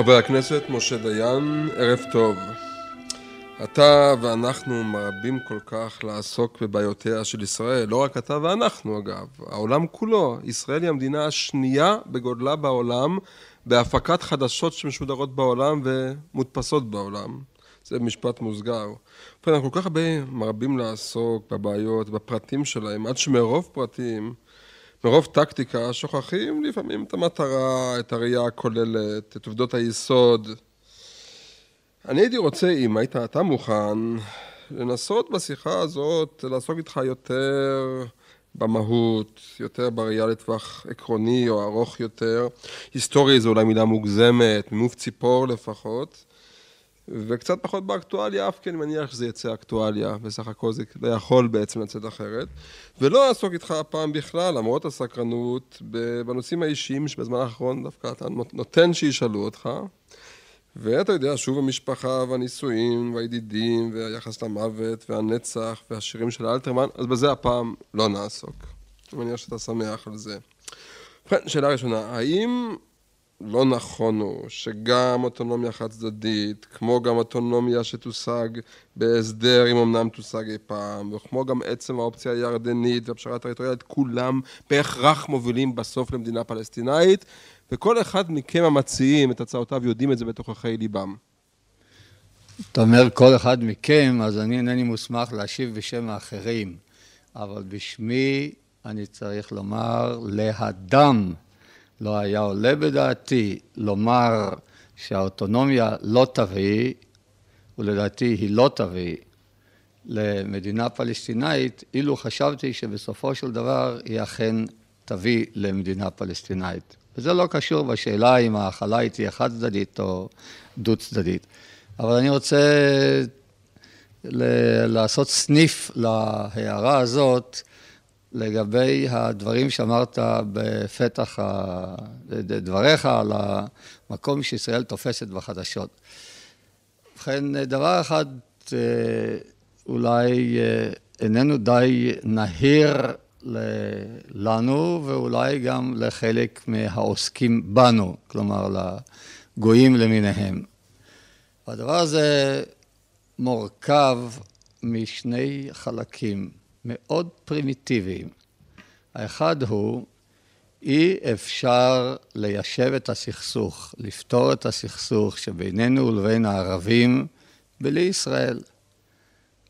חבר הכנסת משה דיין, ערב טוב. אתה ואנחנו מרבים כל כך לעסוק בבעיותיה של ישראל, לא רק אתה ואנחנו אגב, העולם כולו. ישראל היא המדינה השנייה בגודלה בעולם בהפקת חדשות שמשודרות בעולם ומודפסות בעולם. זה משפט מוסגר. אנחנו כל כך הרבה מרבים לעסוק בבעיות, בפרטים שלהם, עד שמרוב פרטים מרוב טקטיקה שוכחים לפעמים את המטרה, את הראייה הכוללת, את עובדות היסוד. אני הייתי רוצה, אם היית אתה מוכן, לנסות בשיחה הזאת לעסוק איתך יותר במהות, יותר בראייה לטווח עקרוני או ארוך יותר. היסטורי זו אולי מילה מוגזמת, ממוף ציפור לפחות. וקצת פחות באקטואליה, אף כי אני מניח שזה יצא אקטואליה, בסך הכל זה לא יכול בעצם לצאת אחרת. ולא אעסוק איתך הפעם בכלל, למרות הסקרנות, בנושאים האישיים שבזמן האחרון דווקא אתה נותן שישאלו אותך. ואתה יודע, שוב המשפחה והנישואים והידידים והיחס למוות והנצח והשירים של אלתרמן, אז בזה הפעם לא נעסוק. אני מניח שאתה שמח על זה. שאלה ראשונה, האם לא נכון הוא שגם אוטונומיה חד צדדית, כמו גם אוטונומיה שתושג בהסדר, אם אמנם תושג אי פעם, וכמו גם עצם האופציה הירדנית והפשרה הטריטוריאלית, כולם בהכרח מובילים בסוף למדינה פלסטינאית, וכל אחד מכם המציעים את הצעותיו יודעים את זה בתוככי ליבם. אתה אומר כל אחד מכם, אז אני אינני מוסמך להשיב בשם האחרים, אבל בשמי אני צריך לומר להדם. לא היה עולה בדעתי לומר שהאוטונומיה לא תביא, ולדעתי היא לא תביא, למדינה פלסטינאית, אילו חשבתי שבסופו של דבר היא אכן תביא למדינה פלסטינאית. וזה לא קשור בשאלה אם ההכלה היא תהיה חד צדדית או דו צדדית. אבל אני רוצה לעשות סניף להערה הזאת לגבי הדברים שאמרת בפתח דבריך על המקום שישראל תופסת בחדשות. ובכן, דבר אחד אה, אולי אה, איננו די נהיר לנו ואולי גם לחלק מהעוסקים בנו, כלומר לגויים למיניהם. הדבר הזה מורכב משני חלקים. מאוד פרימיטיביים. האחד הוא, אי אפשר ליישב את הסכסוך, לפתור את הסכסוך שבינינו ולבין הערבים בלי ישראל.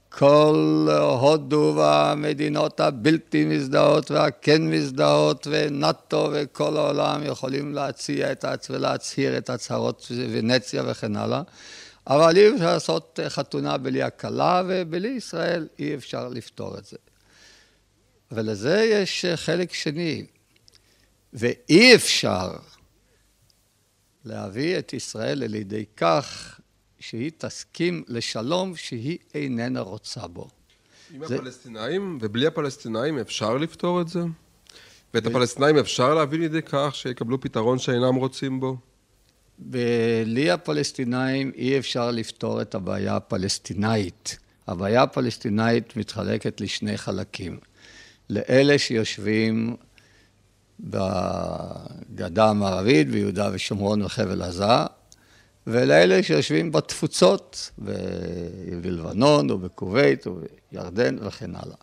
כל הודו והמדינות הבלתי מזדהות והכן מזדהות ונאט"ו וכל העולם יכולים להציע את. ולהצהיר את הצהרות ונציה וכן הלאה. אבל אי אפשר לעשות חתונה בלי הכלה, ובלי ישראל אי אפשר לפתור את זה. ולזה יש חלק שני, ואי אפשר להביא את ישראל לידי כך שהיא תסכים לשלום שהיא איננה רוצה בו. עם זה... הפלסטינאים ובלי הפלסטינאים אפשר לפתור את זה? ואת ב... הפלסטינאים אפשר להביא לידי כך שיקבלו פתרון שאינם רוצים בו? בלי הפלסטינאים אי אפשר לפתור את הבעיה הפלסטינאית. הבעיה הפלסטינאית מתחלקת לשני חלקים. לאלה שיושבים בגדה המערבית, ביהודה ושומרון וחבל עזה, ולאלה שיושבים בתפוצות, בלבנון ובכווית ובירדן וכן הלאה.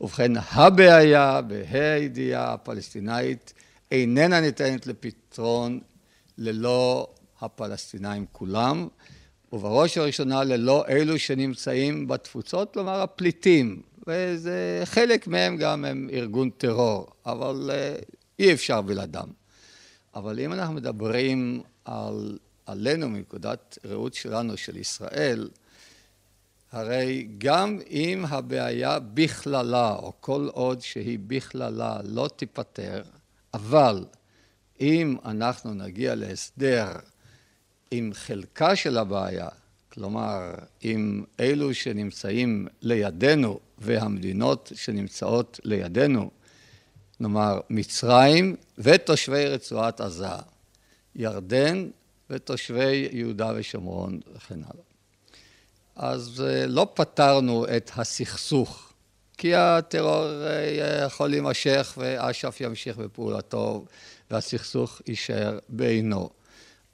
ובכן, הבעיה, בה"א הידיעה הפלסטינאית, איננה ניתנת לפתרון ללא הפלסטינאים כולם, ובראש ובראשונה ללא אלו שנמצאים בתפוצות, כלומר הפליטים, וזה חלק מהם גם הם ארגון טרור, אבל אה, אי אפשר בלעדם. אבל אם אנחנו מדברים על, עלינו מנקודת ראות שלנו, של ישראל, הרי גם אם הבעיה בכללה, או כל עוד שהיא בכללה לא תיפתר, אבל אם אנחנו נגיע להסדר עם חלקה של הבעיה, כלומר, עם אלו שנמצאים לידינו והמדינות שנמצאות לידינו, נאמר מצרים ותושבי רצועת עזה, ירדן ותושבי יהודה ושומרון וכן הלאה. אז אה, לא פתרנו את הסכסוך, כי הטרור אה, יכול להימשך ואש"ף ימשיך בפעולתו והסכסוך יישאר בעינו.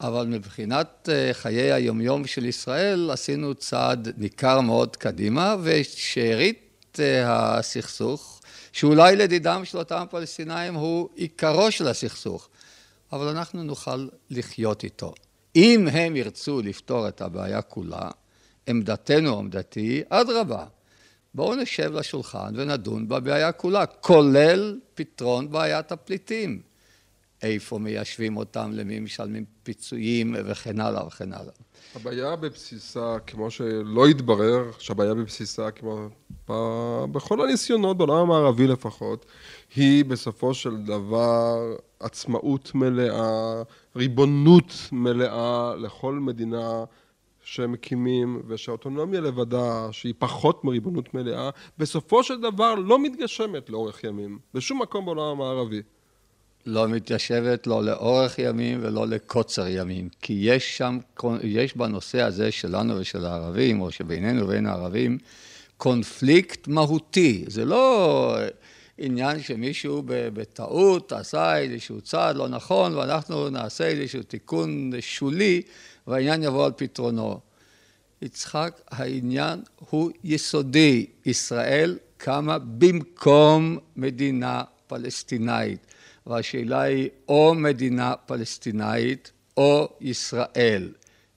אבל מבחינת אה, חיי היומיום של ישראל עשינו צעד ניכר מאוד קדימה ושארית הסכסוך, שאולי לדידם של אותם פלסטינאים הוא עיקרו של הסכסוך, אבל אנחנו נוכל לחיות איתו. אם הם ירצו לפתור את הבעיה כולה, עמדתנו, עמדתי, אדרבה. בואו נשב לשולחן ונדון בבעיה כולה, כולל פתרון בעיית הפליטים. איפה מיישבים אותם, למי משלמים פיצויים וכן הלאה וכן הלאה. הבעיה בבסיסה, כמו שלא התברר, שהבעיה בבסיסה, כמו בכל הניסיונות, בעולם המערבי לפחות, היא בסופו של דבר עצמאות מלאה, ריבונות מלאה לכל מדינה שמקימים, ושהאוטונומיה לבדה, שהיא פחות מריבונות מלאה, בסופו של דבר לא מתגשמת לאורך ימים, בשום מקום בעולם המערבי. לא מתיישבת לא לאורך ימים ולא לקוצר ימים, כי יש שם, יש בנושא הזה שלנו ושל הערבים, או שבינינו ובין הערבים, קונפליקט מהותי. זה לא עניין שמישהו בטעות עשה איזשהו צעד לא נכון, ואנחנו נעשה איזשהו תיקון שולי, והעניין יבוא על פתרונו. יצחק, העניין הוא יסודי. ישראל קמה במקום מדינה פלסטינאית. והשאלה היא או מדינה פלסטינאית או ישראל.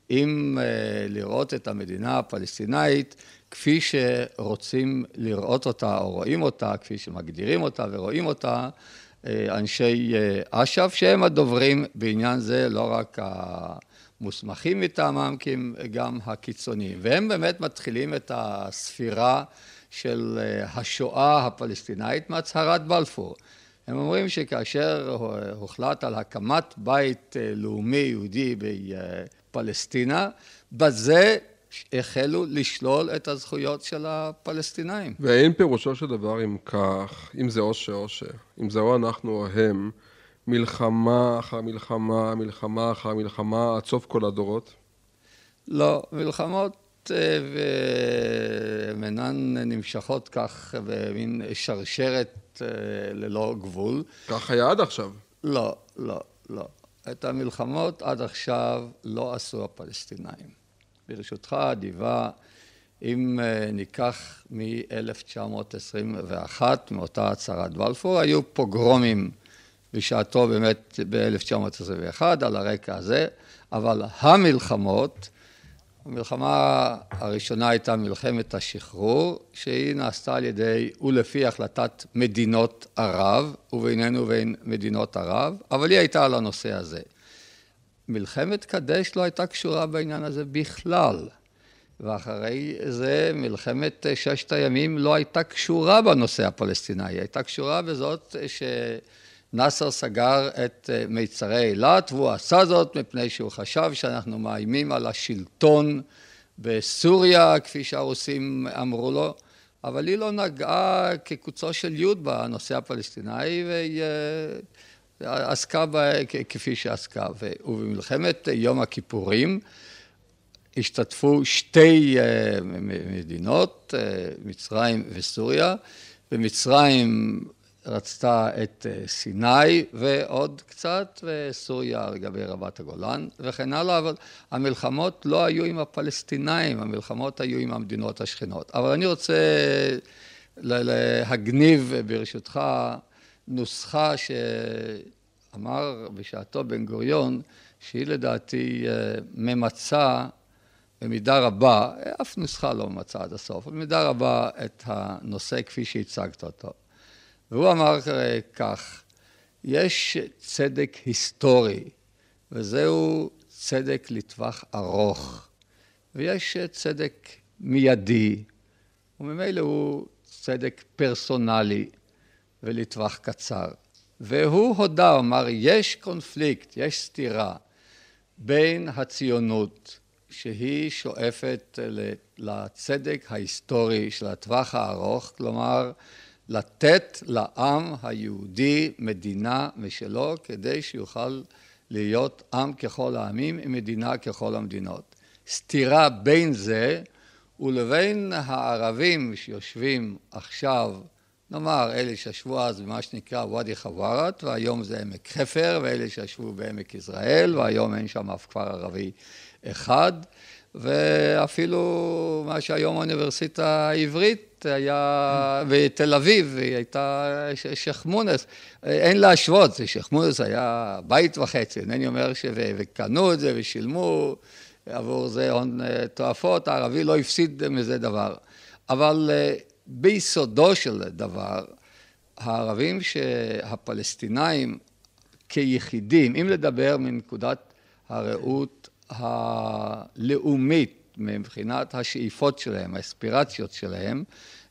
אם uh, לראות את המדינה הפלסטינאית כפי שרוצים לראות אותה או רואים אותה, כפי שמגדירים אותה ורואים אותה, uh, אנשי uh, אש"ף, שהם הדוברים בעניין זה, לא רק המוסמכים מטעמם, כי הם גם הקיצוניים. והם באמת מתחילים את הספירה של השואה הפלסטינאית מהצהרת בלפור. הם אומרים שכאשר הוחלט על הקמת בית אה, לאומי יהודי בפלסטינה, בזה החלו לשלול את הזכויות של הפלסטינאים. ואין פירושו של דבר אם כך, אם זה או שאו ש, אם זה או אנחנו או הם, מלחמה אחר מלחמה, מלחמה אחר מלחמה, עד סוף כל הדורות? לא, מלחמות אה, והן אינן נמשכות כך במין שרשרת אה, ללא גבול. כך היה עד עכשיו. לא, לא, לא. את המלחמות עד עכשיו לא עשו הפלסטינאים. ברשותך האדיבה, אם אה, ניקח מ-1921, מאותה הצהרת בלפור, היו פוגרומים בשעתו באמת ב-1921 על הרקע הזה, אבל המלחמות המלחמה הראשונה הייתה מלחמת השחרור, שהיא נעשתה על ידי ולפי החלטת מדינות ערב, ובינינו ובין מדינות ערב, אבל היא הייתה על הנושא הזה. מלחמת קדש לא הייתה קשורה בעניין הזה בכלל, ואחרי זה מלחמת ששת הימים לא הייתה קשורה בנושא הפלסטיני, היא הייתה קשורה בזאת ש... נאסר סגר את אה, מיצרי אילת, והוא עשה זאת מפני שהוא חשב שאנחנו מאיימים על השלטון בסוריה, כפי שהרוסים אמרו לו, אבל היא לא נגעה כקוצו של יוד בנושא הפלסטיני, והיא אה, עסקה בה כפי שעסקה. ובמלחמת יום הכיפורים השתתפו שתי אה, מדינות, מצרים וסוריה. במצרים רצתה את אה, סיני ועוד קצת, וסוריה לגבי רבת הגולן וכן הלאה, אבל המלחמות לא היו עם הפלסטינאים, המלחמות היו עם המדינות השכנות. אבל אני רוצה להגניב ברשותך נוסחה שאמר בשעתו בן גוריון, שהיא לדעתי אה, ממצה במידה רבה, אף נוסחה לא ממצה עד הסוף, במידה רבה את הנושא כפי שהצגת אותו. והוא אמר כך, יש צדק היסטורי, וזהו צדק לטווח ארוך, ויש צדק מיידי, וממילא הוא צדק פרסונלי ולטווח קצר. והוא הודה, הוא אמר, יש קונפליקט, יש סתירה בין הציונות שהיא שואפת לצדק ההיסטורי של הטווח הארוך, כלומר לתת לעם היהודי מדינה משלו כדי שיוכל להיות עם ככל העמים ומדינה ככל המדינות. סתירה בין זה ולבין הערבים שיושבים עכשיו, נאמר אלה שישבו אז במה שנקרא ואדי חווארת והיום זה עמק חפר ואלה שישבו בעמק יזרעאל והיום אין שם אף כפר ערבי אחד ואפילו מה שהיום האוניברסיטה העברית היה, ותל אביב, היא הייתה שייח' מונס, אין להשוות, שייח' מונס היה בית וחצי, אינני אומר ש... וקנו את זה ושילמו עבור זה הון אה, תועפות, הערבי לא הפסיד מזה דבר. אבל אה, ביסודו של דבר, הערבים שהפלסטינאים כיחידים, אם לדבר מנקודת הראות הלאומית מבחינת השאיפות שלהם, האספירציות שלהם,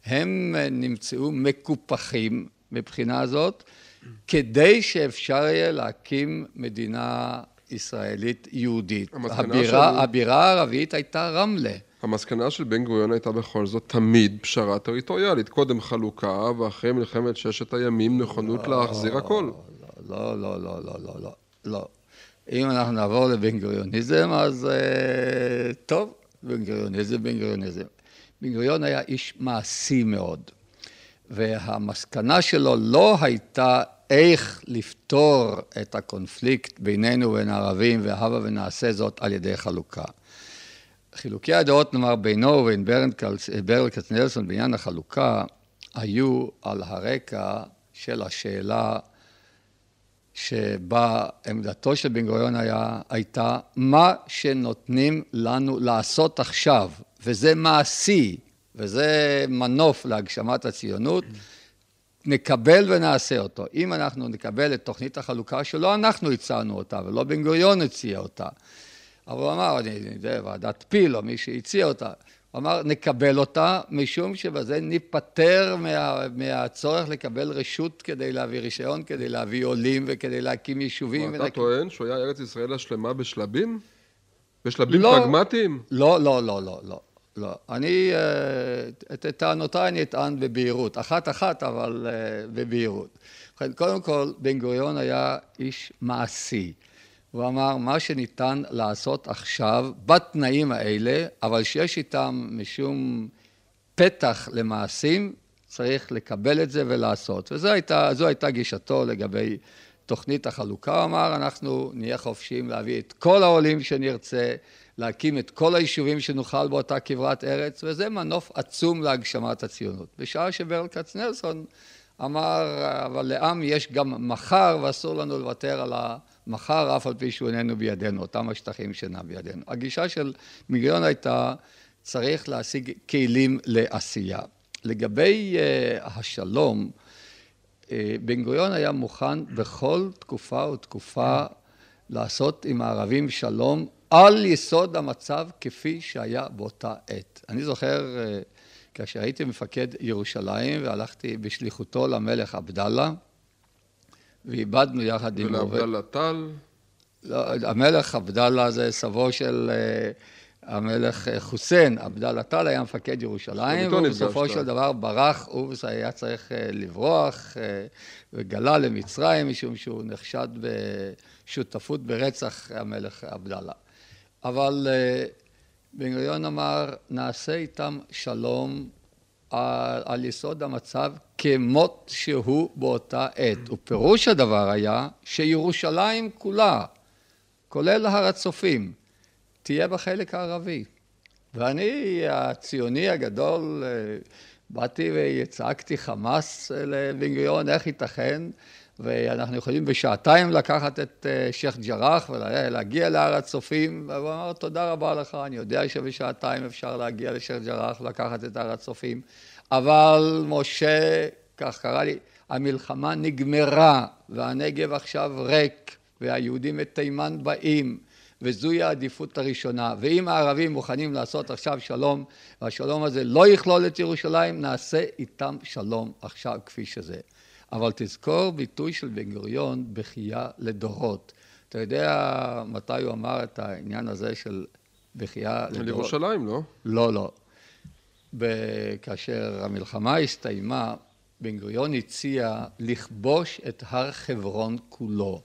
הם נמצאו מקופחים מבחינה זאת, כדי שאפשר יהיה להקים מדינה ישראלית יהודית. הבירה, של... הבירה הערבית הייתה רמלה. המסקנה של בן גוריון הייתה בכל זאת תמיד פשרה טריטוריאלית. קודם חלוקה, ואחרי מלחמת ששת הימים נכונות לא, להחזיר הכל. לא, לא, לא, לא, לא, לא, לא. אם אנחנו נעבור לבן גוריוניזם, אז uh, טוב, בן גוריוניזם, בן גוריוניזם. בן גוריון היה איש מעשי מאוד, והמסקנה שלו לא הייתה איך לפתור את הקונפליקט בינינו ובין הערבים, והבה ונעשה זאת על ידי חלוקה. חילוקי הדעות, נאמר, בינו ובין ברל כצנלסון בעניין החלוקה, היו על הרקע של השאלה שבה עמדתו של בן גוריון היה, הייתה מה שנותנים לנו לעשות עכשיו, וזה מעשי, וזה מנוף להגשמת הציונות, נקבל ונעשה אותו. אם אנחנו נקבל את תוכנית החלוקה שלא אנחנו הצענו אותה, ולא בן גוריון הציע אותה, אבל הוא אמר, אני יודע, ועדת פיל או מי שהציע אותה, אמר, נקבל אותה, משום שבזה ניפטר מה, מהצורך לקבל רשות כדי להביא רישיון, כדי להביא עולים וכדי להקים יישובים. אתה ולהקים... טוען שהוא היה ארץ ישראל השלמה בשלבים? בשלבים לא, פרגמטיים? לא, לא, לא, לא, לא. לא. אני, אה, את טענותיי אני אטען בבהירות. אחת-אחת, אבל אה, בבהירות. קודם כל, בן גוריון היה איש מעשי. הוא אמר, מה שניתן לעשות עכשיו, בתנאים האלה, אבל שיש איתם משום פתח למעשים, צריך לקבל את זה ולעשות. וזו הייתה, הייתה גישתו לגבי תוכנית החלוקה. הוא אמר, אנחנו נהיה חופשיים להביא את כל העולים שנרצה, להקים את כל היישובים שנוכל באותה כברת ארץ, וזה מנוף עצום להגשמת הציונות. בשעה שברל כצנלסון אמר, אבל לעם יש גם מחר ואסור לנו לוותר על ה... מחר אף על פי שהוא איננו בידינו, אותם השטחים שאינם בידינו. הגישה של מיליון הייתה צריך להשיג כלים לעשייה. לגבי uh, השלום, uh, בן גוריון היה מוכן בכל תקופה ותקופה לעשות עם הערבים שלום על יסוד המצב כפי שהיה באותה עת. אני זוכר uh, כאשר הייתי מפקד ירושלים והלכתי בשליחותו למלך עבדאללה ואיבדנו יחד עם... ולעבדאללה טל? לא, המלך עבדאללה זה סבו של uh, המלך אה, חוסיין. עבדאללה טל היה מפקד ירושלים, ובסופו של דבר ברח, הוא היה צריך uh, לברוח, וגלה למצרים, משום שהוא נחשד בשותפות ברצח המלך עבדאללה. אבל בן גוריון אמר, נעשה איתם שלום על, על יסוד המצב כמות שהוא באותה עת. ופירוש הדבר היה שירושלים כולה, כולל הר הצופים, תהיה בחלק הערבי. ואני, הציוני הגדול, באתי וצעקתי חמאס לבן גוריון, איך ייתכן? ואנחנו יכולים בשעתיים לקחת את אה, שייח' ג'ראח ולהגיע להר הצופים, והוא אמר, תודה רבה לך, אני יודע שבשעתיים אפשר להגיע לשייח' ג'ראח ולקחת את הר הצופים, אבל משה, כך קרא לי, המלחמה נגמרה, והנגב עכשיו ריק, והיהודים מתימן באים, וזוהי העדיפות הראשונה. ואם הערבים מוכנים לעשות עכשיו שלום, והשלום הזה לא יכלול את ירושלים, נעשה איתם שלום עכשיו כפי שזה. אבל תזכור ביטוי של בן גוריון, בכייה לדורות. אתה יודע מתי הוא אמר את העניין הזה של בכייה לדורות? על ירושלים, לא? לא, לא. כאשר המלחמה הסתיימה, בן גוריון הציע לכבוש את הר חברון כולו,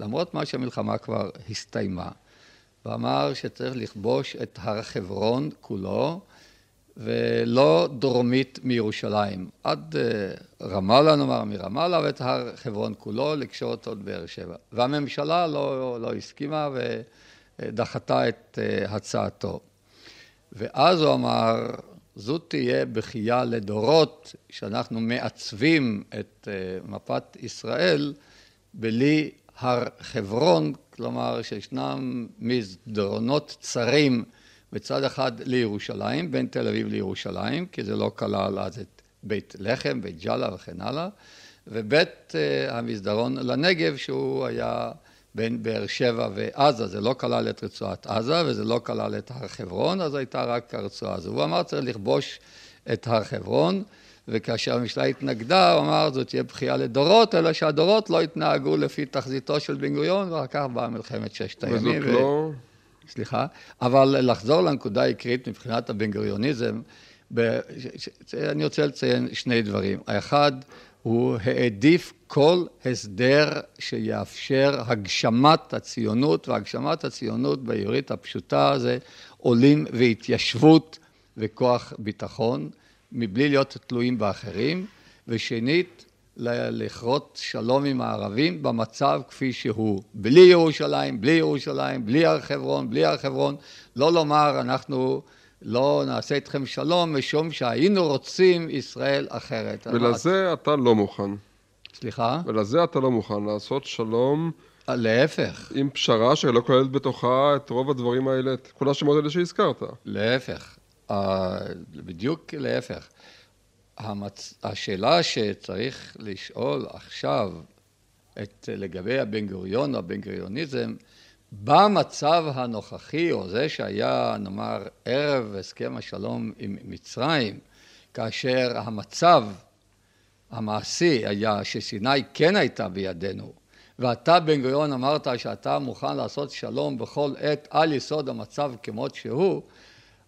למרות מה שהמלחמה כבר הסתיימה, ואמר שצריך לכבוש את הר חברון כולו, ולא דרומית מירושלים, עד אה, רמאללה נאמר, מרמאללה ואת הר חברון כולו, לקשור אותו לבאר שבע. והממשלה לא, לא הסכימה ודחתה את אה, הצעתו. ואז הוא אמר, זו תהיה בכייה לדורות, שאנחנו מעצבים את אה, מפת ישראל בלי הר חברון, כלומר שישנם מסדרונות צרים מצד אחד לירושלים, בין תל אביב לירושלים, כי זה לא כלל אז את בית לחם, בית ג'אלה וכן הלאה, ובית אה, המסדרון לנגב שהוא היה בין באר שבע ועזה, זה לא כלל את רצועת עזה וזה לא כלל את הר חברון, אז הייתה רק הרצועה הזו. הוא אמר צריך לכבוש את הר חברון, וכאשר הממשלה התנגדה, הוא אמר זאת תהיה בכייה לדורות, אלא שהדורות לא התנהגו לפי תחזיתו של בן גוריון, ואחר כך באה מלחמת ששת הימים. וזאת לא... סליחה, אבל לחזור לנקודה העיקרית מבחינת הבן גוריוניזם. אני רוצה לציין שני דברים. האחד, הוא העדיף כל הסדר שיאפשר הגשמת הציונות, והגשמת הציונות בעברית הפשוטה זה עולים והתיישבות וכוח ביטחון, מבלי להיות תלויים באחרים, ושנית, לכרות שלום עם הערבים במצב כפי שהוא, בלי ירושלים, בלי ירושלים, בלי הר חברון, בלי הר חברון, לא לומר אנחנו לא נעשה איתכם שלום משום שהיינו רוצים ישראל אחרת. ולזה אתה לא מוכן. סליחה? ולזה אתה לא מוכן, לעשות שלום. להפך. עם פשרה שלא כוללת בתוכה את רוב הדברים האלה, את כל השמות האלה שהזכרת. להפך. בדיוק להפך. המצ... השאלה שצריך לשאול עכשיו את, לגבי הבן גוריון או הבן גוריוניזם, במצב הנוכחי, או זה שהיה, נאמר, ערב הסכם השלום עם מצרים, כאשר המצב המעשי היה שסיני כן הייתה בידינו, ואתה, בן גוריון, אמרת שאתה מוכן לעשות שלום בכל עת על יסוד המצב כמות שהוא,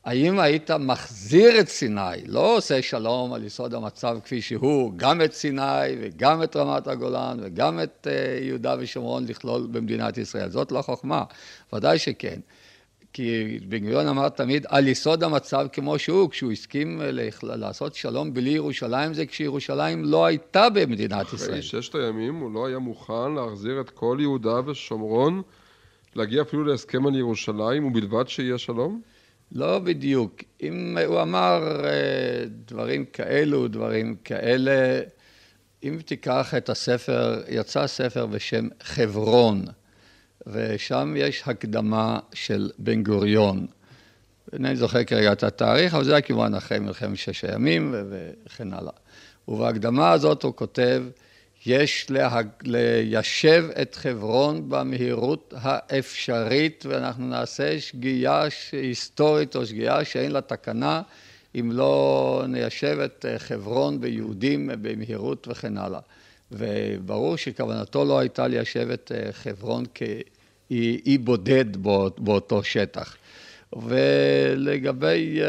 האם היית מחזיר את סיני, לא עושה שלום על יסוד המצב כפי שהוא, גם את סיני וגם את רמת הגולן וגם את אה, יהודה ושומרון לכלול במדינת ישראל, זאת לא חוכמה, ודאי שכן. כי בן גוריון אמר תמיד על יסוד המצב כמו שהוא, כשהוא הסכים אה, לעשות שלום בלי ירושלים זה כשירושלים לא הייתה במדינת אחרי ישראל. אחרי ששת הימים הוא לא היה מוכן להחזיר את כל יהודה ושומרון, להגיע אפילו להסכם על ירושלים ובלבד שיהיה שלום? לא בדיוק. אם הוא אמר אה, דברים כאלו, דברים כאלה, אם תיקח את הספר, יצא ספר בשם חברון, ושם יש הקדמה של בן גוריון. אינני זוכר כרגע את התאריך, אבל זה היה כמובן אחרי מלחמת שש הימים וכן הלאה. ובהקדמה הזאת הוא כותב, יש לה... ליישב את חברון במהירות האפשרית, ואנחנו נעשה שגיאה היסטורית או שגיאה שאין לה תקנה, אם לא ניישב את חברון ביהודים במהירות וכן הלאה. וברור שכוונתו לא הייתה ליישב את חברון כאי בודד באותו שטח. ולגבי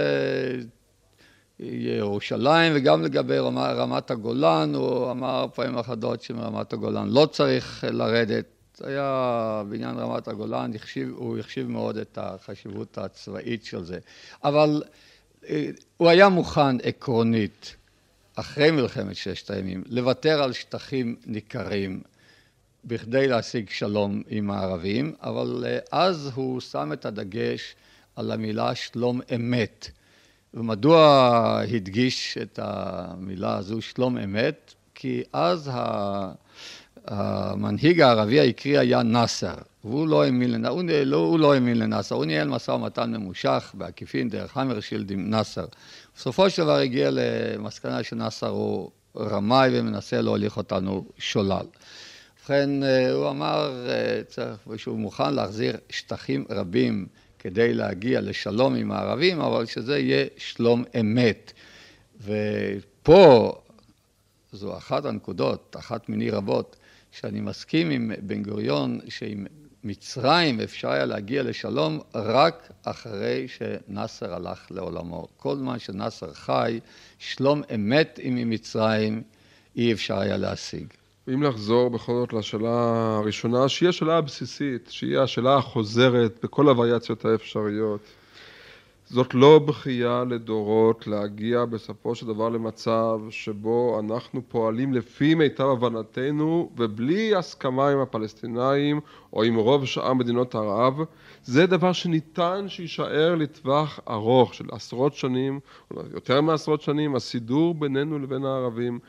ירושלים וגם לגבי רמת הגולן, הוא אמר פעמים אחדות שמרמת הגולן לא צריך לרדת. היה בעניין רמת הגולן, החשיב, הוא החשיב מאוד את החשיבות הצבאית של זה. אבל אה, הוא היה מוכן עקרונית, אחרי מלחמת ששת הימים, לוותר על שטחים ניכרים בכדי להשיג שלום עם הערבים, אבל אה, אז הוא שם את הדגש על המילה שלום אמת. ומדוע הדגיש את המילה הזו שלום אמת? כי אז המנהיג הערבי העיקרי היה נאסר, והוא לא האמין לנאסר, הוא, לא, הוא לא האמין לנאסר, הוא ניהל משא ומתן ממושך בעקיפין דרך המרשילד עם נאסר. בסופו של דבר הגיע למסקנה שנאסר הוא רמאי ומנסה להוליך אותנו שולל. ובכן, הוא אמר שהוא מוכן להחזיר שטחים רבים כדי להגיע לשלום עם הערבים, אבל שזה יהיה שלום אמת. ופה זו אחת הנקודות, אחת מיני רבות, שאני מסכים עם בן גוריון שעם מצרים אפשר היה להגיע לשלום רק אחרי שנאסר הלך לעולמו. כל זמן שנאסר חי, שלום אמת עם מצרים אי אפשר היה להשיג. ואם לחזור בכל זאת לשאלה הראשונה, שהיא השאלה הבסיסית, שהיא השאלה החוזרת בכל הווריאציות האפשריות. זאת לא בכייה לדורות להגיע בסופו של דבר למצב שבו אנחנו פועלים לפי מיטב הבנתנו ובלי הסכמה עם הפלסטינאים או עם רוב שאר מדינות ערב זה דבר שניתן שיישאר לטווח ארוך של עשרות שנים יותר מעשרות שנים הסידור בינינו לבין הערבים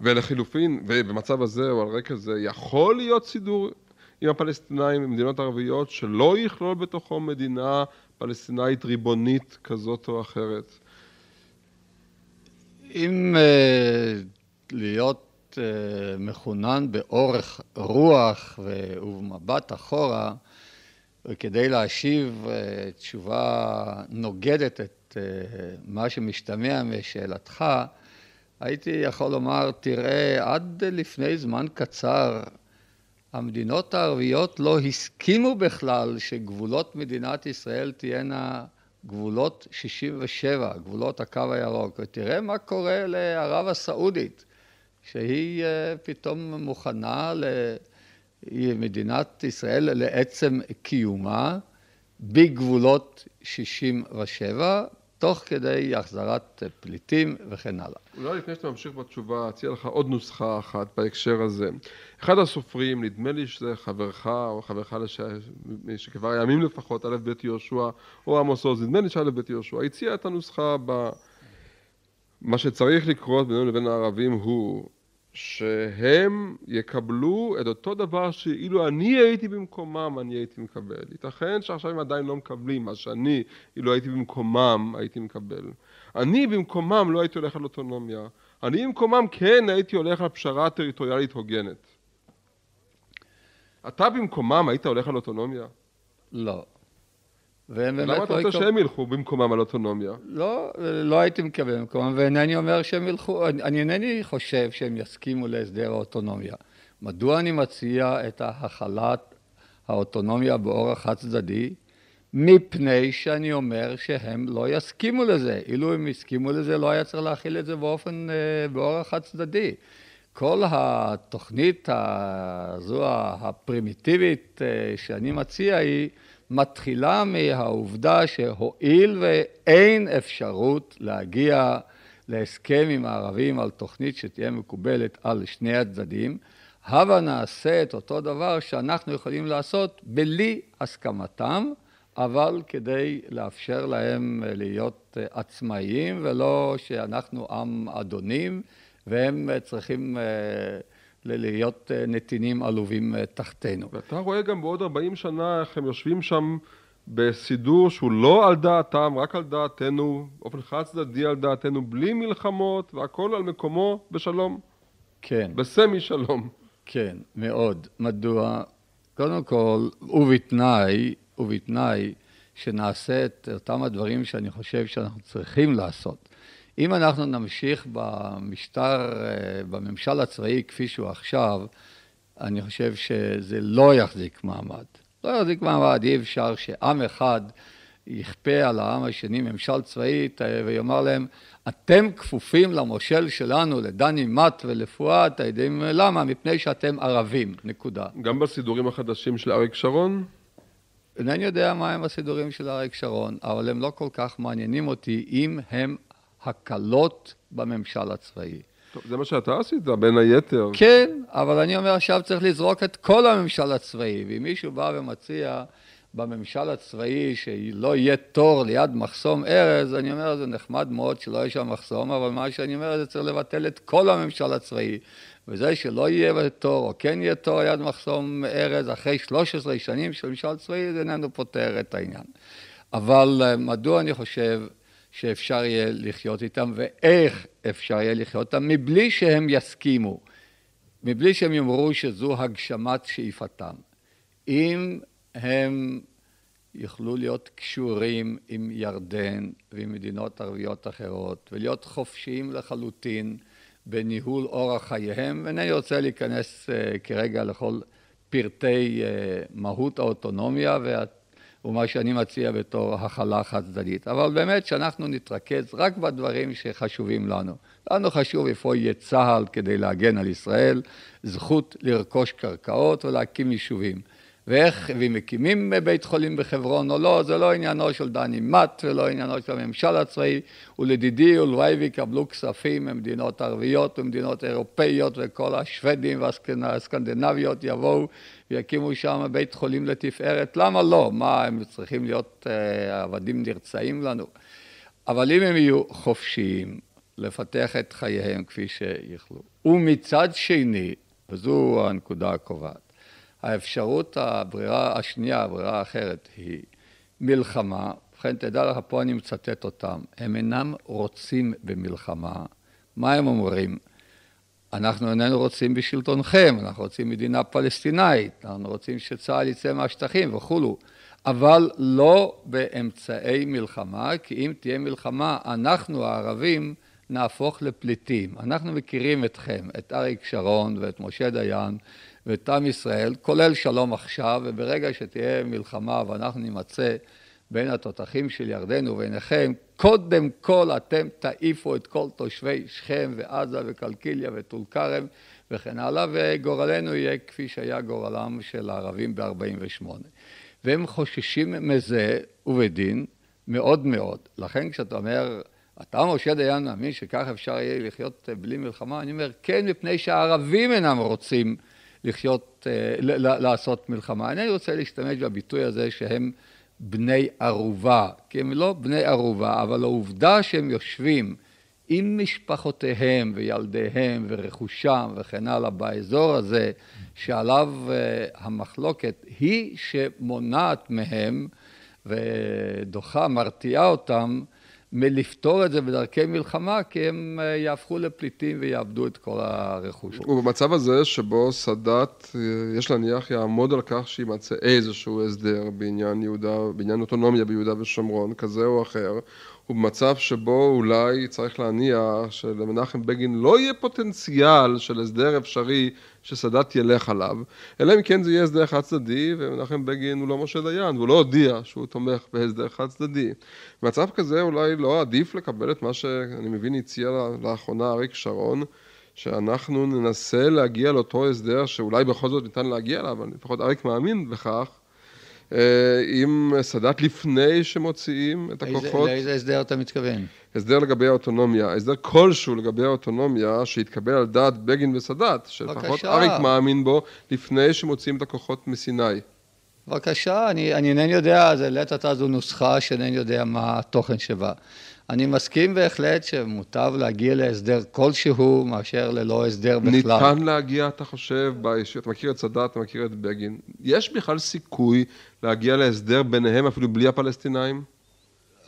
ולחילופין ובמצב הזה או על רקע זה יכול להיות סידור עם הפלסטינאים ומדינות ערביות שלא יכלול בתוכו מדינה פלסטינאית ריבונית כזאת או אחרת? אם uh, להיות uh, מחונן באורך רוח ובמבט אחורה, וכדי להשיב uh, תשובה נוגדת את מה שמשתמע משאלתך, הייתי יכול לומר, תראה, עד לפני זמן קצר המדינות הערביות לא הסכימו בכלל שגבולות מדינת ישראל תהיינה גבולות 67, גבולות הקו הירוק. ותראה מה קורה לערב הסעודית, שהיא אה, פתאום מוכנה למדינת ישראל לעצם קיומה בגבולות 67, תוך כדי החזרת פליטים וכן הלאה. אולי לפני שאתה ממשיך בתשובה, אציע לך עוד נוסחה אחת בהקשר הזה. אחד הסופרים, נדמה לי שזה חברך או חברך לש... שכבר ימים לפחות, א' ב' יהושע או עמוס עוז, נדמה לי שא' ב' יהושע, הציע את הנוסחה ב... מה שצריך לקרות בינינו לבין הערבים הוא שהם יקבלו את אותו דבר שאילו אני הייתי במקומם אני הייתי מקבל. ייתכן שעכשיו הם עדיין לא מקבלים מה שאני אילו הייתי במקומם הייתי מקבל. אני במקומם לא הייתי הולך על אוטונומיה. אני במקומם כן הייתי הולך על פשרה טריטוריאלית הוגנת. אתה במקומם היית הולך על אוטונומיה? לא. למה אתה רוצה שהם ילכו במקומם על אוטונומיה? לא, לא הייתי מקבל במקומם, ואינני אומר שהם ילכו, אני אינני חושב שהם יסכימו להסדר האוטונומיה. מדוע אני מציע את החלת האוטונומיה באורח חד צדדי? מפני שאני אומר שהם לא יסכימו לזה. אילו הם הסכימו לזה, לא היה צריך להכיל את זה באופן, אה, באורח חד צדדי. כל התוכנית הזו הפרימיטיבית אה, שאני מציע היא מתחילה מהעובדה שהואיל ואין אפשרות להגיע להסכם עם הערבים על תוכנית שתהיה מקובלת על שני הצדדים, הבה נעשה את אותו דבר שאנחנו יכולים לעשות בלי הסכמתם, אבל כדי לאפשר להם להיות עצמאיים ולא שאנחנו עם אדונים והם צריכים אה, להיות אה, נתינים עלובים אה, תחתינו. ואתה רואה גם בעוד 40 שנה איך הם יושבים שם בסידור שהוא לא על דעתם, רק על דעתנו, באופן חד צדדי על דעתנו, בלי מלחמות והכל על מקומו בשלום. כן. בסמי שלום. כן, מאוד. מדוע? קודם כל, ובתנאי, ובתנאי שנעשה את אותם הדברים שאני חושב שאנחנו צריכים לעשות. אם אנחנו נמשיך במשטר, אה, בממשל הצבאי כפי שהוא עכשיו, אני חושב שזה לא יחזיק מעמד. לא יחזיק מעמד, אי אפשר שעם אחד יכפה על העם השני ממשל צבאי ויאמר להם, אתם כפופים למושל שלנו, לדני מט ולפואד, אתם יודעים למה? מפני שאתם ערבים, נקודה. גם בסידורים החדשים של אריק שרון? אינני יודע מהם הסידורים של אריק שרון, אבל הם לא כל כך מעניינים אותי אם הם הקלות בממשל הצבאי. טוב, זה מה שאתה עשית, בין היתר. כן, אבל אני אומר עכשיו צריך לזרוק את כל הממשל הצבאי, ואם מישהו בא ומציע בממשל הצבאי שלא יהיה תור ליד מחסום ארז, אני אומר, זה נחמד מאוד שלא יהיה שם מחסום, אבל מה שאני אומר זה צריך לבטל את כל הממשל הצבאי. וזה שלא יהיה תור, או כן יהיה תור ליד מחסום ארז, אחרי 13 שנים של ממשל צבאי, זה איננו פותר את העניין. אבל אה, מדוע אני חושב שאפשר יהיה לחיות איתם ואיך אפשר יהיה לחיות איתם מבלי שהם יסכימו, מבלי שהם יאמרו שזו הגשמת שאיפתם. אם הם יוכלו להיות קשורים עם ירדן ועם מדינות ערביות אחרות ולהיות חופשיים לחלוטין בניהול אורח חייהם, ואינני רוצה להיכנס כרגע לכל פרטי מהות האוטונומיה ומה שאני מציע בתור הכלה חד צדדית. אבל באמת שאנחנו נתרכז רק בדברים שחשובים לנו. לנו חשוב איפה יהיה צה"ל כדי להגן על ישראל, זכות לרכוש קרקעות ולהקים יישובים. ואיך, ואם מקימים בית חולים בחברון או לא, זה לא עניינו של דני מט ולא עניינו של הממשל הצבאי, ולדידי ולוואי ויקבלו כספים ממדינות ערביות ומדינות אירופאיות וכל השוודים והסקנדינביות יבואו ויקימו שם בית חולים לתפארת, למה לא? מה, הם צריכים להיות uh, עבדים נרצעים לנו? אבל אם הם יהיו חופשיים לפתח את חייהם כפי שיכלו, ומצד שני, וזו הנקודה הקובעת, האפשרות, הברירה השנייה, הברירה האחרת היא מלחמה, ובכן תדע לך, פה אני מצטט אותם, הם אינם רוצים במלחמה. מה הם אומרים? אנחנו איננו רוצים בשלטונכם, אנחנו רוצים מדינה פלסטינאית, אנחנו רוצים שצה"ל יצא מהשטחים וכולו, אבל לא באמצעי מלחמה, כי אם תהיה מלחמה, אנחנו הערבים נהפוך לפליטים. אנחנו מכירים אתכם, את אריק שרון ואת משה דיין ואת עם ישראל, כולל שלום עכשיו, וברגע שתהיה מלחמה ואנחנו נימצא בין התותחים של ירדן וביניכם, קודם כל אתם תעיפו את כל תושבי שכם ועזה וקלקיליה וטול כרם וכן הלאה, וגורלנו יהיה כפי שהיה גורלם של הערבים ב-48. והם חוששים מזה, ובדין, מאוד מאוד. לכן כשאתה אומר, אתה משה דיין מאמין שכך אפשר יהיה לחיות בלי מלחמה? אני אומר, כן, מפני שהערבים אינם רוצים לחיות, אה, לעשות מלחמה. אינני רוצה להשתמש בביטוי הזה שהם בני ערובה, כי הם לא בני ערובה, אבל העובדה שהם יושבים עם משפחותיהם וילדיהם ורכושם וכן הלאה באזור הזה, שעליו אה, המחלוקת היא שמונעת מהם ודוחה, מרתיעה אותם מלפתור את זה בדרכי מלחמה, כי הם אה, יהפכו לפליטים ויאבדו את כל הרכוש. ובמצב הזה שבו סאדאת, אה, יש להניח, יעמוד על כך שימצא איזשהו הסדר בעניין יהודה, בעניין אוטונומיה ביהודה ושומרון, כזה או אחר, ובמצב שבו אולי צריך להניח שלמנחם בגין לא יהיה פוטנציאל של הסדר אפשרי שסאדאת ילך עליו, אלא אם כן זה יהיה הסדר חד צדדי, ומנחם בגין הוא לא משה דיין, והוא לא הודיע שהוא תומך בהסדר חד צדדי. במצב כזה אולי לא עדיף לקבל את מה שאני מבין הציע לאחרונה אריק שרון, שאנחנו ננסה להגיע לאותו הסדר שאולי בכל זאת ניתן להגיע אליו, אבל לפחות אריק מאמין בכך, עם סאדאת לפני שמוציאים את הכוחות. לאיזה הסדר אתה מתכוון? הסדר לגבי האוטונומיה, הסדר כלשהו לגבי האוטונומיה שהתקבל על דעת בגין וסאדאת, שלפחות אריק מאמין בו, לפני שמוציאים את הכוחות מסיני. בבקשה, אני אינני יודע, זה לעת עתה זו נוסחה שאינני יודע מה התוכן שבה. אני מסכים בהחלט שמוטב להגיע להסדר כלשהו מאשר ללא הסדר בכלל. ניתן להגיע, אתה חושב, אתה מכיר את סאדאת, אתה מכיר את בגין, יש בכלל סיכוי להגיע להסדר ביניהם אפילו בלי הפלסטינאים?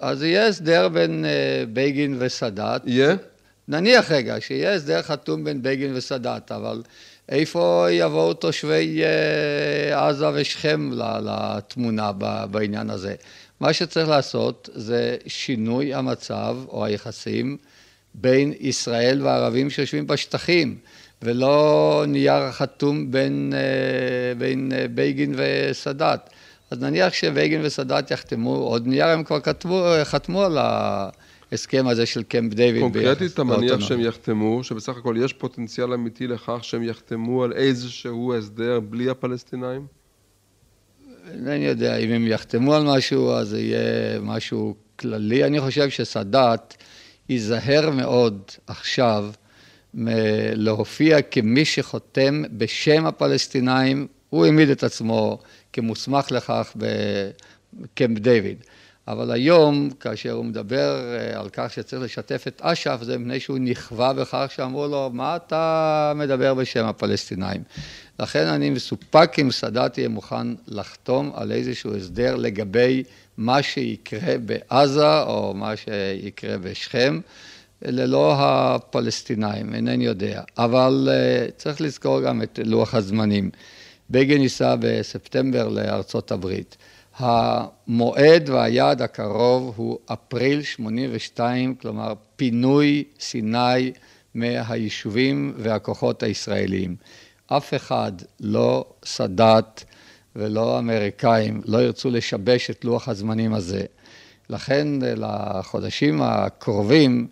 אז יהיה הסדר בין uh, בגין וסאדאת. יהיה? נניח רגע, שיהיה הסדר חתום בין בגין וסאדאת, אבל איפה יבואו תושבי uh, עזה ושכם לתמונה בעניין הזה? מה שצריך לעשות זה שינוי המצב או היחסים בין ישראל והערבים שיושבים בשטחים, ולא נייר חתום בין, uh, בין uh, בגין וסאדאת. אז נניח שבגין וסאדאת יחתמו, עוד נייר הם כבר כתבו, חתמו על ההסכם הזה של קמפ דיוויד. קונקרטית אתה מניח שהם יחתמו, שבסך הכל יש פוטנציאל אמיתי לכך שהם יחתמו על איזשהו הסדר בלי הפלסטינאים? אינני יודע, אם הם יחתמו על משהו, אז זה יהיה משהו כללי. אני חושב שסאדאת ייזהר מאוד עכשיו להופיע כמי שחותם בשם הפלסטינאים, הוא העמיד את עצמו כמוסמך לכך בקמפ דיוויד. אבל היום, כאשר הוא מדבר אה, על כך שצריך לשתף את אש"ף, זה מפני שהוא נכווה בכך שאמרו לו, מה אתה מדבר בשם הפלסטינאים? לכן אני מסופק אם סאדאת יהיה מוכן לחתום על איזשהו הסדר לגבי מה שיקרה בעזה או מה שיקרה בשכם, ללא הפלסטינאים, אינני יודע. אבל אה, צריך לזכור גם את לוח הזמנים. בגין ייסע בספטמבר לארצות הברית. המועד והיעד הקרוב הוא אפריל 82, כלומר פינוי סיני מהיישובים והכוחות הישראליים. אף אחד, לא סאדאת ולא האמריקאים, לא ירצו לשבש את לוח הזמנים הזה. לכן לחודשים הקרובים,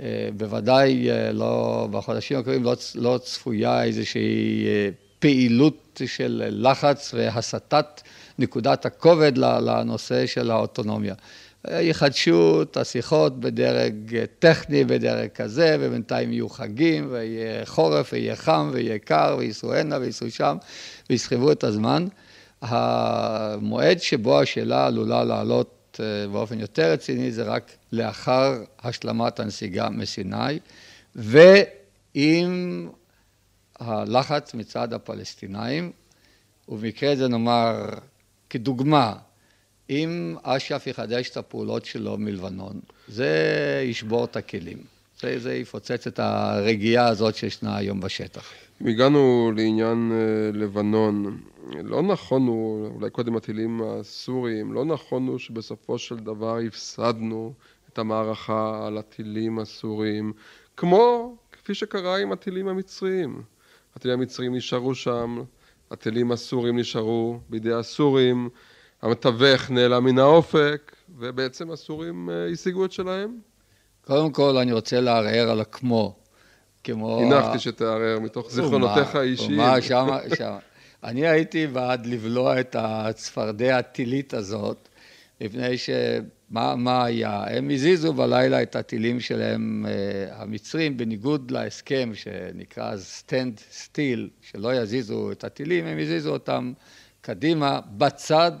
אה, בוודאי אה, לא, בחודשים הקרובים לא, לא צפויה איזושהי אה, פעילות של לחץ והסטת נקודת הכובד לנושא של האוטונומיה. יחדשו את השיחות בדרג טכני, בדרג כזה, ובינתיים יהיו חגים, ויהיה חורף, ויהיה חם, ויהיה קר, וייסעו הנה, וייסעו שם, ויסחבו את הזמן. המועד שבו השאלה עלולה לעלות אה, באופן יותר רציני זה רק לאחר השלמת הנסיגה מסיני, ועם הלחץ מצד הפלסטינאים, ובמקרה זה נאמר כדוגמה, אם אש"ף יחדש את הפעולות שלו מלבנון, זה ישבור את הכלים. זה, זה יפוצץ את הרגיעה הזאת שישנה היום בשטח. אם הגענו לעניין אה, לבנון, לא נכון הוא, אולי קודם הטילים הסוריים, לא נכון הוא שבסופו של דבר הפסדנו את המערכה על הטילים הסוריים, כמו כפי שקרה עם הטילים המצריים. הטילים המצריים נשארו שם, הטילים הסוריים נשארו בידי הסורים, המתווך נעלם מן האופק, ובעצם הסורים אה, השיגו את שלהם. קודם כל, אני רוצה לערער על הכמו. כמו... הנחתי שתערער מתוך זיכרונותיך האישיים. מה, שמה, שמה. אני הייתי בעד לבלוע את הצפרדע הטילית הזאת, מפני שמה מה היה? הם הזיזו בלילה את הטילים שלהם, אה, המצרים, בניגוד להסכם שנקרא stand still, שלא יזיזו את הטילים, הם הזיזו אותם קדימה, בצד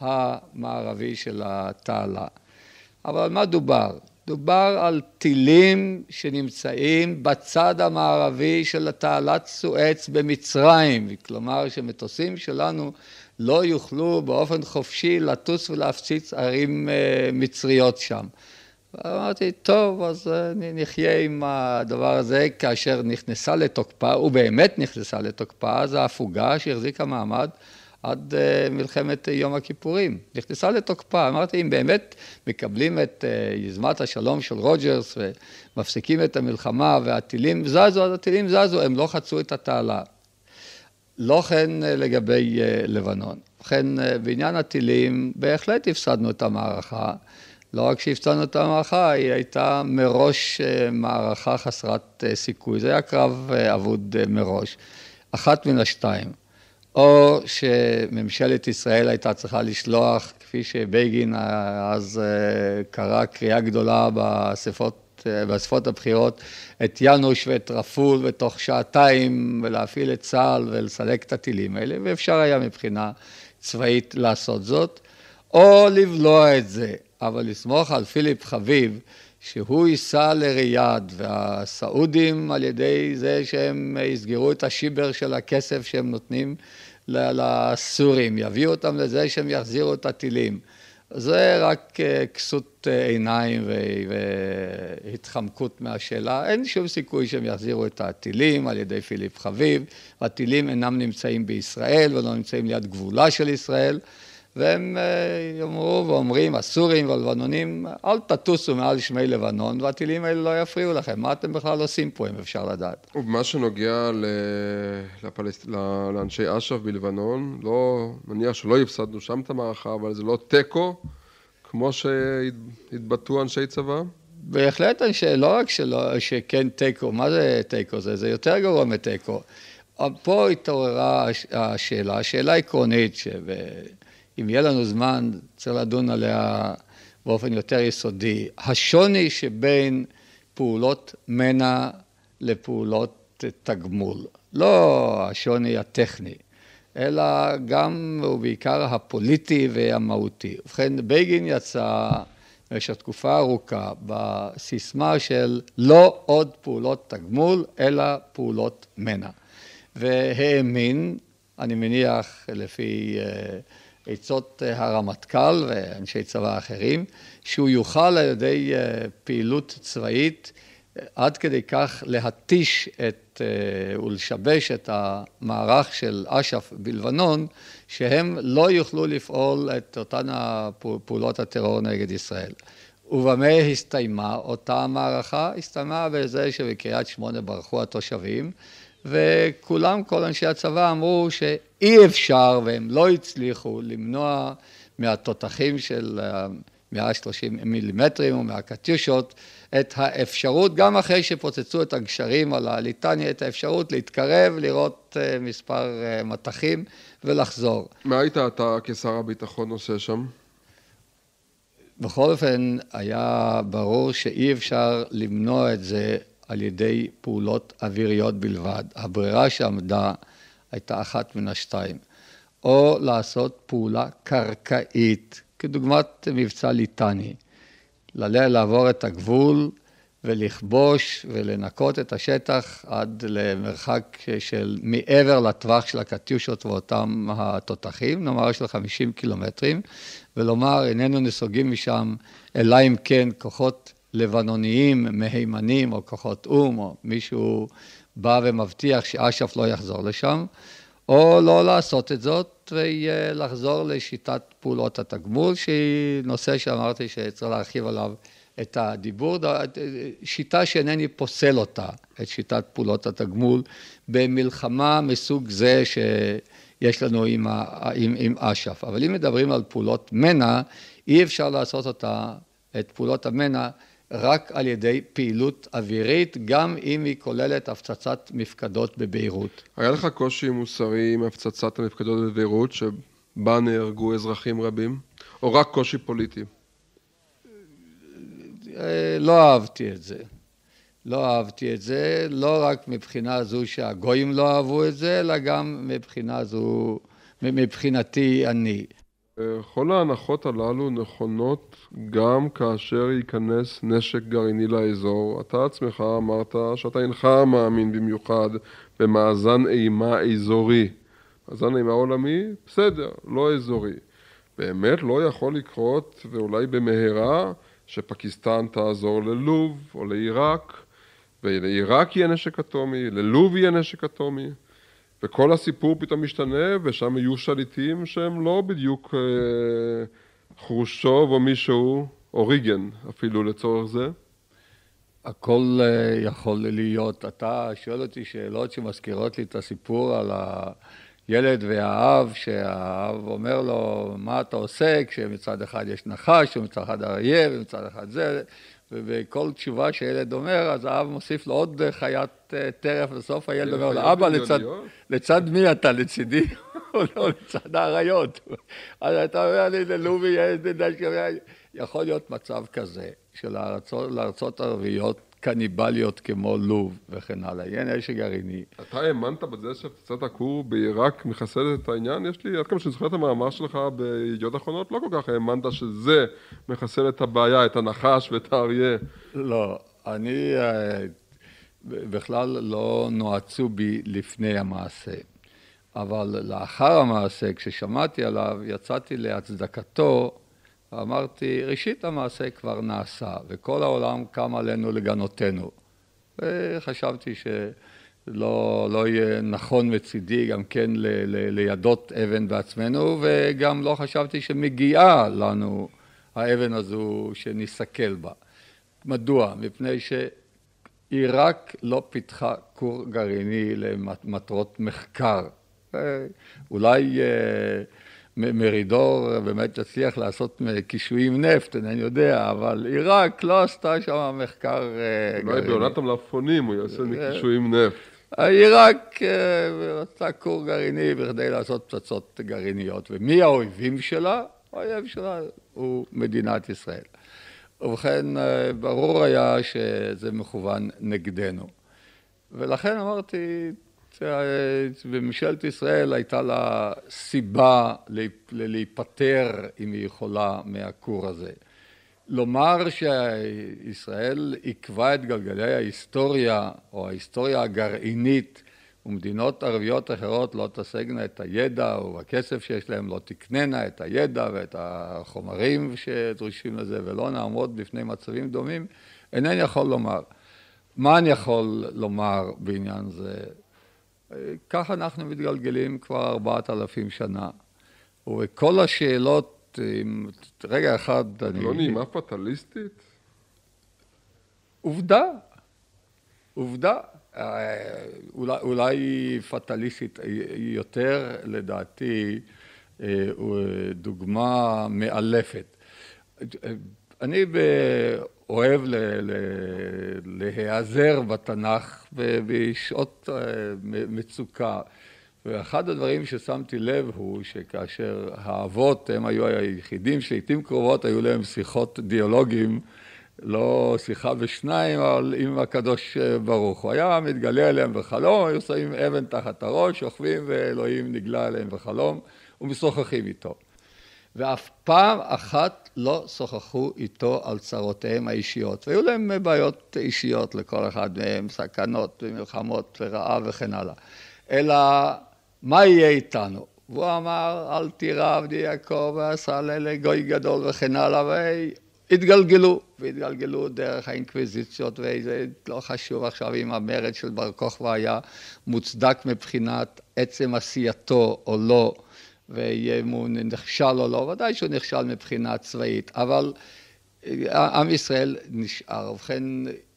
המערבי של התעלה. אבל על מה דובר? דובר על טילים שנמצאים בצד המערבי של תעלת סואץ במצרים, כלומר שמטוסים שלנו לא יוכלו באופן חופשי לטוס ולהפציץ ערים אה, מצריות שם. אמרתי, טוב, אז אה, נחיה עם הדבר הזה כאשר נכנסה לתוקפה, ובאמת נכנסה לתוקפה, אז ההפוגה שהחזיקה מעמד עד אה, מלחמת יום הכיפורים. נכנסה לתוקפה. אמרתי, אם באמת מקבלים את אה, יוזמת השלום של רוג'רס ומפסיקים את המלחמה והטילים זזו, אז הטילים זזו, הם לא חצו את התעלה. לא כן אה, לגבי לבנון. ובכן, בעניין הטילים, בהחלט הפסדנו את המערכה. לא רק שהפסדנו את המערכה, היא הייתה מראש מערכה חסרת סיכוי. זה היה קרב אבוד מראש. אחת מן השתיים. או שממשלת ישראל הייתה צריכה לשלוח, כפי שבגין אז אה, קרא קריאה גדולה באספות, אה, באספות הבחירות, את יאנוש ואת רפול ותוך שעתיים ולהפעיל את צה"ל ולסלק את הטילים האלה, ואפשר היה מבחינה צבאית לעשות זאת, או לבלוע את זה, אבל לסמוך על פיליפ חביב, שהוא ייסע לריאד, והסעודים על ידי זה שהם יסגרו את השיבר של הכסף שהם נותנים לסורים, יביאו אותם לזה שהם יחזירו את הטילים. זה רק אה, כסות אה, עיניים והתחמקות מהשאלה. אין שום סיכוי שהם יחזירו את הטילים על ידי פיליפ חביב. הטילים אינם נמצאים בישראל ולא נמצאים ליד גבולה של ישראל. והם אה, יאמרו ואומרים, הסורים והלבנונים, אל תטוסו מעל שמי לבנון, והטילים האלה לא יפריעו לכם. מה אתם בכלל עושים פה, אם אפשר לדעת? ובמה שנוגע ל... לפלסט... לאנשי אש"ף בלבנון, לא... נניח שלא הפסדנו שם את המערכה, אבל זה לא תיקו, כמו שהתבטאו אנשי צבא? בהחלט, לא רק שלא, שכן תיקו, מה זה תיקו? זה, זה יותר גרוע מתיקו. פה התעוררה השאלה, שאלה עקרונית, שב... אם יהיה לנו זמן, צריך לדון עליה באופן יותר יסודי. השוני שבין פעולות מנע לפעולות תגמול, לא השוני הטכני, אלא גם ובעיקר הפוליטי והמהותי. ובכן, בגין יצא במשך תקופה ארוכה בסיסמה של לא עוד פעולות תגמול, אלא פעולות מנע. והאמין, אני מניח לפי uh, עצות אה, הרמטכ"ל ואנשי צבא אחרים, שהוא יוכל על ידי אה, פעילות צבאית אה, עד כדי כך להתיש את, ולשבש את המערך של אש"ף בלבנון, שהם לא יוכלו לפעול את אותן פעולות הטרור נגד ישראל. ובמה הסתיימה אותה מערכה? הסתיימה בזה שבקריית שמונה ברחו התושבים, וכולם, כל אנשי הצבא אמרו שאי אפשר, והם לא הצליחו למנוע מהתותחים של 130 מילימטרים ומהקטיושות את האפשרות, גם אחרי שפוצצו את הגשרים על הליטניה, את האפשרות להתקרב, לראות אה, מספר אה, מטחים ולחזור. מה היית אתה כשר הביטחון עושה שם? בכל אופן, היה ברור שאי אפשר למנוע את זה על ידי פעולות אוויריות בלבד. הברירה שעמדה הייתה אחת מן השתיים. או לעשות פעולה קרקעית, כדוגמת מבצע ליטני. לעבור את הגבול ולכבוש ולנקות את השטח עד למרחק של מעבר לטווח של הקטיושות ואותם התותחים, נאמר של 50 קילומטרים, ולומר איננו נסוגים משם, אלא אם כן כוחות לבנוניים, מהימנים או כוחות או"ם או מישהו בא ומבטיח שאש"ף לא יחזור לשם, או לא לעשות את זאת ולחזור לשיטת פעולות התגמול, שהיא נושא שאמרתי שצריך להרחיב עליו את הדיבור, שיטה שאינני פוסל אותה, את שיטת פעולות התגמול, במלחמה מסוג זה שיש לנו עם, עם, עם אש"ף. אבל אם מדברים על פעולות מנע, אי אפשר לעשות אותה, את פעולות המנע, רק על ידי פעילות אווירית, גם אם היא כוללת הפצצת מפקדות בביירות. היה לך קושי מוסרי עם הפצצת המפקדות בביירות, שבה נהרגו אזרחים רבים, או רק קושי פוליטי? אה, לא אהבתי את זה. לא אהבתי את זה, לא רק מבחינה זו שהגויים לא אהבו את זה, אלא גם מבחינה זו, מבחינתי אני. כל ההנחות הללו נכונות גם כאשר ייכנס נשק גרעיני לאזור. אתה עצמך אמרת שאתה אינך מאמין במיוחד במאזן אימה אזורי. מאזן אימה עולמי, בסדר, לא אזורי. באמת לא יכול לקרות, ואולי במהרה, שפקיסטן תעזור ללוב או לעיראק, ולעיראק יהיה נשק אטומי, ללוב יהיה נשק אטומי. וכל הסיפור פתאום משתנה, ושם יהיו שליטים שהם לא בדיוק אה, חרושוב או מישהו, או ריגן אפילו לצורך זה. הכל אה, יכול להיות. אתה שואל אותי שאלות שמזכירות לי את הסיפור על הילד והאב, שהאב אומר לו, מה אתה עושה כשמצד אחד יש נחש, ומצד אחד אריה, ומצד אחד זה. ובכל תשובה שילד אומר, אז האב מוסיף לו עוד חיית אה, טרף, בסוף הילד אומר לו, אבא, לצד, לצד מי אתה? לצידי? או לא, לצד האריות. אז אתה אומר לי, ללובי יכול להיות מצב כזה, שלארצות ערביות קניבליות כמו לוב וכן הלאה, יהיה נשק גרעיני. אתה האמנת בזה שפצצת הכור בעיראק מחסלת את העניין? יש לי, עד כמה שאני זוכר את המאמר שלך בידיעות אחרונות, לא כל כך האמנת שזה מחסל את הבעיה, את הנחש ואת האריה. לא, אני אה, בכלל לא נועצו בי לפני המעשה. אבל לאחר המעשה, כששמעתי עליו, יצאתי להצדקתו אמרתי, ראשית המעשה כבר נעשה, וכל העולם קם עלינו לגנותנו. וחשבתי שלא לא יהיה נכון מצידי גם כן ל, ל, לידות אבן בעצמנו, וגם לא חשבתי שמגיעה לנו האבן הזו שנסתכל בה. מדוע? מפני שעיראק לא פיתחה כור גרעיני למטרות מחקר. אולי מרידור באמת הצליח לעשות קישואים נפט, אינני יודע, אבל עיראק לא עשתה שם מחקר אה, גרעיני. אולי בעונת המלפפונים הוא יעשה קישואים נפט. עיראק רצתה כור גרעיני בכדי לעשות פצצות גרעיניות. ומי האויבים שלה? האויב שלה הוא מדינת ישראל. ובכן, אה, ברור היה שזה מכוון נגדנו. ולכן אמרתי, וממשלת ישראל הייתה לה סיבה להיפטר, אם היא יכולה, מהכור הזה. לומר שישראל עיכבה את גלגלי ההיסטוריה, או ההיסטוריה הגרעינית, ומדינות ערביות אחרות לא תשגנה את הידע או הכסף שיש להם, לא תקננה את הידע ואת החומרים שדרושים לזה, ולא נעמוד בפני מצבים דומים, אינני יכול לומר. מה אני יכול לומר בעניין זה? כך אנחנו מתגלגלים כבר ארבעת אלפים שנה. וכל השאלות אם רגע אחד אני... לא נעימה פטליסטית? עובדה, עובדה. אה, אולי, אולי פטליסטית יותר, לדעתי, אה, דוגמה מאלפת. אני אוהב להיעזר בתנ"ך בשעות אה, מצוקה. ואחד הדברים ששמתי לב הוא שכאשר האבות, הם היו היחידים שלעיתים קרובות היו להם שיחות דיאלוגים, לא שיחה בשניים, אבל עם הקדוש ברוך הוא. היה מתגלה אליהם בחלום, היו שמים אבן תחת הראש, שוכבים ואלוהים נגלה אליהם בחלום ומשוחחים איתו. ואף פעם אחת לא שוחחו איתו על צרותיהם האישיות. והיו להם בעיות אישיות לכל אחד מהם, סכנות ומלחמות ורעב וכן הלאה. אלא מה יהיה איתנו? והוא אמר, אל תירא עבדי יעקב ועשה לגוי גדול וכן הלאה, והתגלגלו, והתגלגלו דרך האינקוויזיציות, וזה לא חשוב עכשיו אם המרד של בר כוכבא היה מוצדק מבחינת עצם עשייתו או לא. ואם הוא נכשל או לא, ודאי שהוא נכשל מבחינה צבאית, אבל אה, עם ישראל נשאר. ובכן,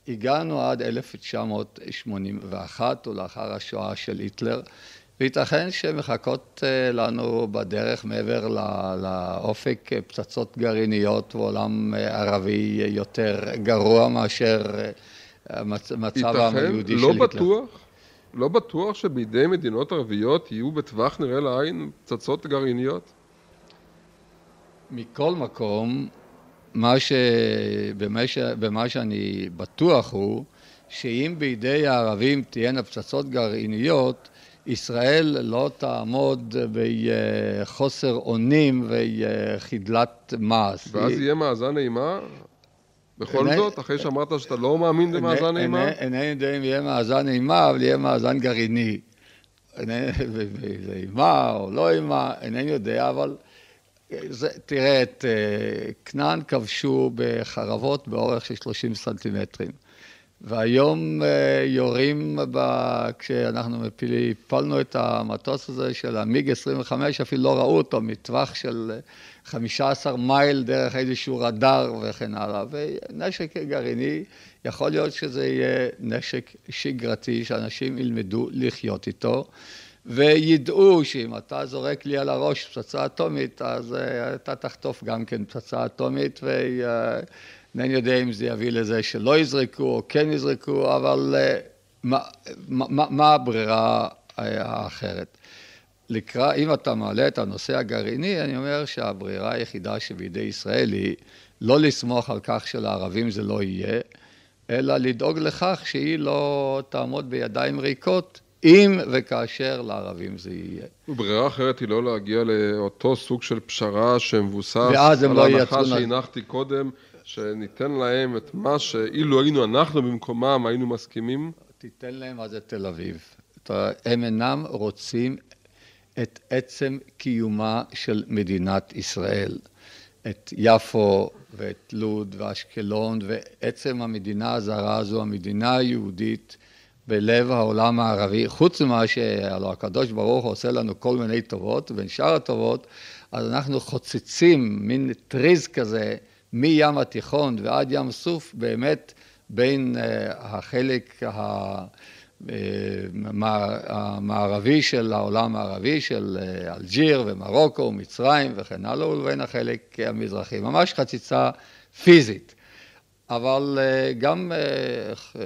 הגענו עד 1981, ולאחר השואה של היטלר, וייתכן שמחכות אה, לנו בדרך מעבר לאופק פצצות גרעיניות ועולם אה, ערבי יותר גרוע מאשר מצב העם היהודי לא של היטלר. ייתכן, לא בטוח. לא בטוח שבידי מדינות ערביות יהיו בטווח נראה לעין פצצות גרעיניות? מכל מקום, מה ש... במה, ש... במה שאני בטוח הוא שאם בידי הערבים תהיינה פצצות גרעיניות, ישראל לא תעמוד בחוסר אונים וחדלת מעש. ואז יהיה מאזן אימה? בכל זאת, אחרי שאמרת שאתה לא מאמין במאזן אימה? אינני יודע אם יהיה מאזן אימה, אבל יהיה מאזן גרעיני. זה אימה או לא אימה, אינני יודע, אבל זה, תראה, את אה, כנען כבשו בחרבות באורך של 30 סנטימטרים. והיום אה, יורים, ב... כשאנחנו הפלנו את המטוס הזה של המיג 25, אפילו לא ראו אותו מטווח של 15 מייל דרך איזשהו רדאר וכן הלאה. ונשק גרעיני, יכול להיות שזה יהיה נשק שגרתי, שאנשים ילמדו לחיות איתו. וידעו שאם אתה זורק לי על הראש פצצה אטומית, אז uh, אתה תחטוף גם כן פצצה אטומית, ואינני uh, יודע אם זה יביא לזה שלא יזרקו או כן יזרקו, אבל uh, מה, מה, מה הברירה האחרת? לקרא, אם אתה מעלה את הנושא הגרעיני, אני אומר שהברירה היחידה שבידי ישראל היא לא לסמוך על כך שלערבים זה לא יהיה, אלא לדאוג לכך שהיא לא תעמוד בידיים ריקות, אם וכאשר לערבים זה יהיה. וברירה אחרת היא לא להגיע לאותו סוג של פשרה שמבוסס על לא ההנחה שהנחתי קודם, שניתן להם את מה שאילו היינו אנחנו במקומם היינו מסכימים? תיתן להם מה זה תל אביב. הם אינם רוצים את עצם קיומה של מדינת ישראל. את יפו ואת לוד ואשקלון ועצם המדינה הזרה הזו, המדינה היהודית בלב העולם הערבי, חוץ ממה שהלוא הקדוש ברוך הוא עושה לנו כל מיני טובות, ובין שאר הטובות, אז אנחנו חוצצים מין טריז כזה מים התיכון ועד ים סוף, באמת בין uh, החלק ה... המערבי של העולם הערבי, של אה, אלג'יר ומרוקו ומצרים וכן הלאה, ובין החלק המזרחי. ממש חציצה פיזית. אבל אה, גם אה,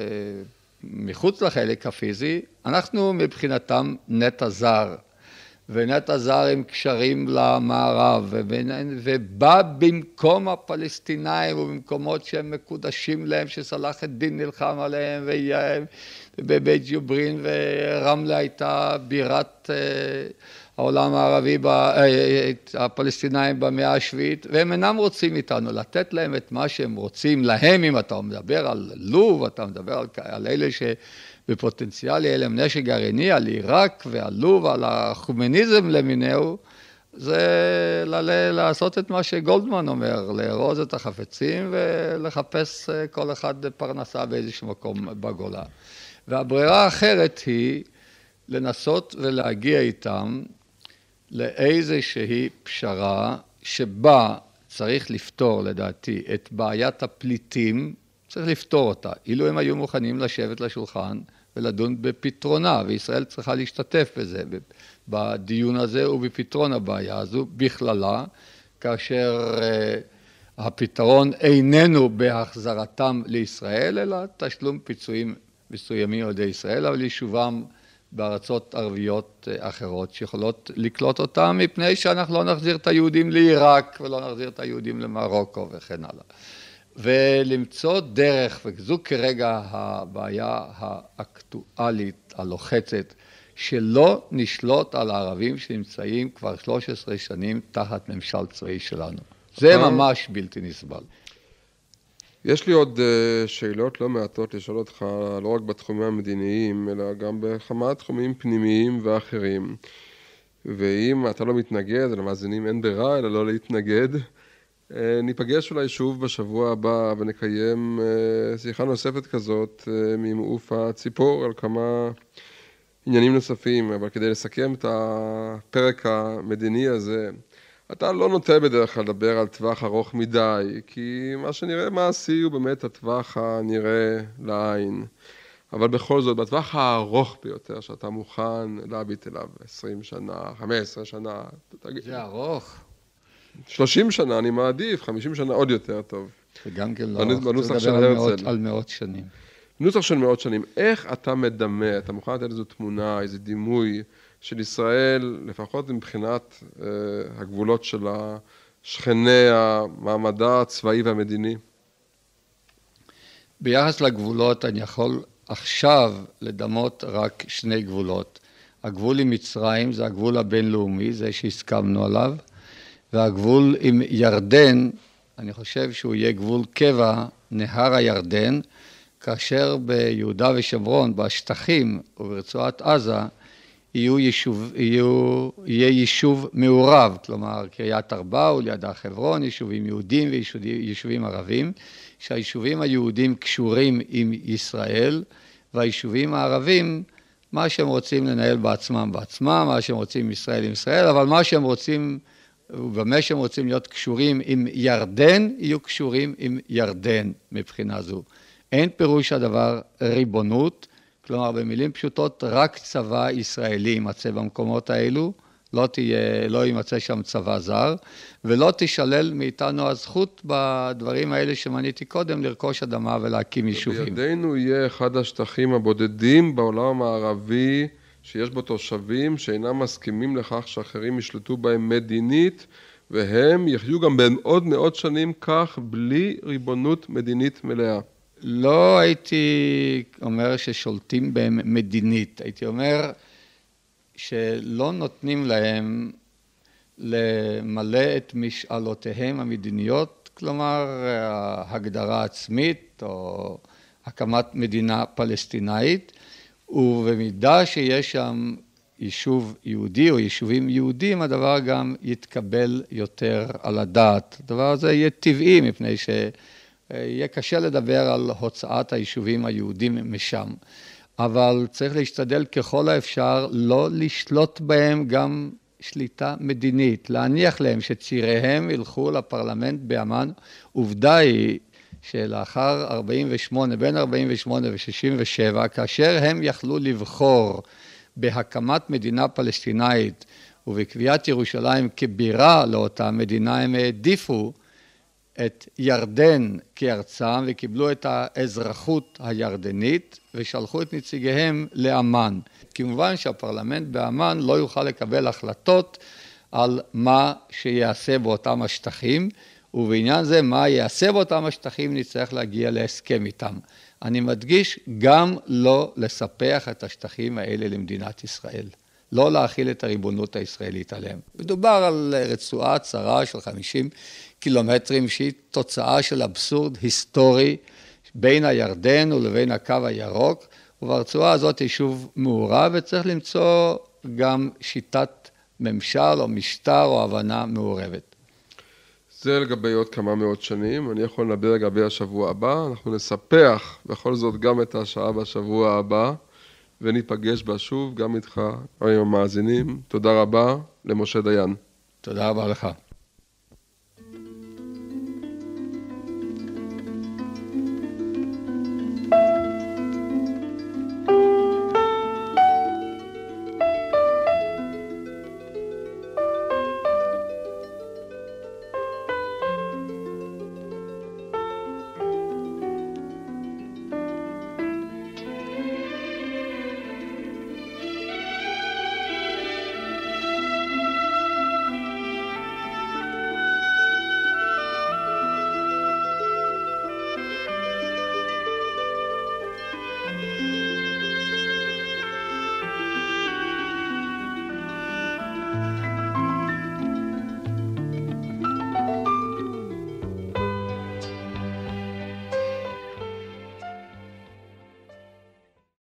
מחוץ לחלק הפיזי, אנחנו מבחינתם נטע זר. ונטע זר עם קשרים למערב, ובא במקום הפלסטינאים ובמקומות שהם מקודשים להם, שסלאח א-דין נלחם עליהם, ובבית ג'וברין, ורמלה הייתה בירת אה, העולם הערבי, אה, הפלסטינאים במאה השביעית, והם אינם רוצים איתנו לתת להם את מה שהם רוצים להם, אם אתה מדבר על לוב, אתה מדבר על, על אלה. בפוטנציאל יהיה להם נשק גרעיני על עיראק ועל לוב, על החומניזם למיניהו, זה ל- לעשות את מה שגולדמן אומר, לארוז את החפצים ולחפש אה, כל אחד פרנסה באיזשהו מקום בגולה. והברירה האחרת היא לנסות ולהגיע איתם לאיזושהי פשרה שבה צריך לפתור, לדעתי, את בעיית הפליטים, צריך לפתור אותה. אילו הם היו מוכנים לשבת לשולחן ולדון בפתרונה, וישראל צריכה להשתתף בזה, בדיון הזה ובפתרון הבעיה הזו בכללה, כאשר אה, הפתרון איננו בהחזרתם לישראל, אלא תשלום פיצויים מסוימים על ידי ישראל, אבל יישובם בארצות ערביות אה, אחרות שיכולות לקלוט אותם, מפני שאנחנו לא נחזיר את היהודים לעיראק ולא נחזיר את היהודים למרוקו וכן הלאה. ולמצוא דרך, וזו כרגע הבעיה האקטואלית, הלוחצת, שלא נשלוט על הערבים שנמצאים כבר 13 שנים תחת ממשל צבאי שלנו. זה ממש בלתי נסבל. יש לי עוד אה, שאלות לא מעטות לשאול אותך, לא רק בתחומים המדיניים, אלא גם בכמה תחומים פנימיים ואחרים. ואם אתה לא מתנגד, למאזינים אין ברירה אלא לא להתנגד, אה, ניפגש אולי שוב בשבוע הבא ונקיים אה, שיחה נוספת כזאת ממעוף הציפור על כמה עניינים נוספים, אבל כדי לסכם את הפרק המדיני הזה, אתה לא נוטה בדרך כלל לדבר על טווח ארוך מדי, כי מה שנראה מעשי הוא באמת הטווח הנראה לעין. אבל בכל זאת, בטווח הארוך ביותר שאתה מוכן להביט אליו, 20 שנה, 15 שנה, תגיד. זה ארוך. 30 שנה אני מעדיף, 50 שנה עוד יותר טוב. וגם כן לא ארוך, צריך לדבר על מאות, על מאות שנים. נוסח של מאות שנים, איך אתה מדמה, אתה מוכן לתת איזו תמונה, איזה דימוי, של ישראל, לפחות מבחינת אה, הגבולות של שכני המעמדה הצבאי והמדיני? ביחס לגבולות אני יכול עכשיו לדמות רק שני גבולות. הגבול עם מצרים זה הגבול הבינלאומי, זה שהסכמנו עליו, והגבול עם ירדן, אני חושב שהוא יהיה גבול קבע, נהר הירדן, כאשר ביהודה ושומרון, בשטחים וברצועת עזה, יהיו יישוב, יהיו, יהיה יישוב מעורב, כלומר קריית ארבע וליד הר חברון, יישובים יהודים ויישובים ערבים, שהיישובים היהודים קשורים עם ישראל והיישובים הערבים, מה שהם רוצים לנהל בעצמם בעצמם, מה שהם רוצים עם ישראל עם ישראל, אבל מה שהם רוצים, ובמה שהם רוצים להיות קשורים עם ירדן, יהיו קשורים עם ירדן מבחינה זו. אין פירוש הדבר ריבונות, כלומר, במילים פשוטות, רק צבא ישראלי יימצא במקומות האלו, לא, תהיה, לא יימצא שם צבא זר, ולא תישלל מאיתנו הזכות בדברים האלה שמניתי קודם, לרכוש אדמה ולהקים יישובים. בידינו יהיה אחד השטחים הבודדים בעולם המערבי שיש בו תושבים שאינם מסכימים לכך שאחרים ישלטו בהם מדינית, והם יחיו גם בעוד מאות שנים כך, בלי ריבונות מדינית מלאה. לא הייתי אומר ששולטים בהם מדינית, הייתי אומר שלא נותנים להם למלא את משאלותיהם המדיניות, כלומר הגדרה עצמית או הקמת מדינה פלסטינאית, ובמידה שיש שם יישוב יהודי או יישובים יהודים, הדבר גם יתקבל יותר על הדעת. הדבר הזה יהיה טבעי, מפני ש... יהיה קשה לדבר על הוצאת היישובים היהודים משם, אבל צריך להשתדל ככל האפשר לא לשלוט בהם גם שליטה מדינית, להניח להם שציריהם ילכו לפרלמנט באמ"ן. עובדה היא שלאחר 48, בין 48 ו-67, כאשר הם יכלו לבחור בהקמת מדינה פלסטינאית ובקביעת ירושלים כבירה לאותה מדינה, הם העדיפו את ירדן כארצם וקיבלו את האזרחות הירדנית ושלחו את נציגיהם לאמ"ן. כמובן שהפרלמנט באמ"ן לא יוכל לקבל החלטות על מה שיעשה באותם השטחים, ובעניין זה מה יעשה באותם השטחים נצטרך להגיע להסכם איתם. אני מדגיש, גם לא לספח את השטחים האלה למדינת ישראל. לא להכיל את הריבונות הישראלית עליהם. מדובר על רצועה צרה של 50 קילומטרים שהיא תוצאה של אבסורד היסטורי בין הירדן ולבין הקו הירוק, וברצועה הזאת יישוב מעורב וצריך למצוא גם שיטת ממשל או משטר או הבנה מעורבת. זה לגבי עוד כמה מאות שנים, אני יכול לדבר לגבי השבוע הבא, אנחנו נספח בכל זאת גם את השעה בשבוע הבא. וניפגש בה שוב, גם איתך, עם המאזינים. תודה רבה למשה דיין. תודה רבה לך.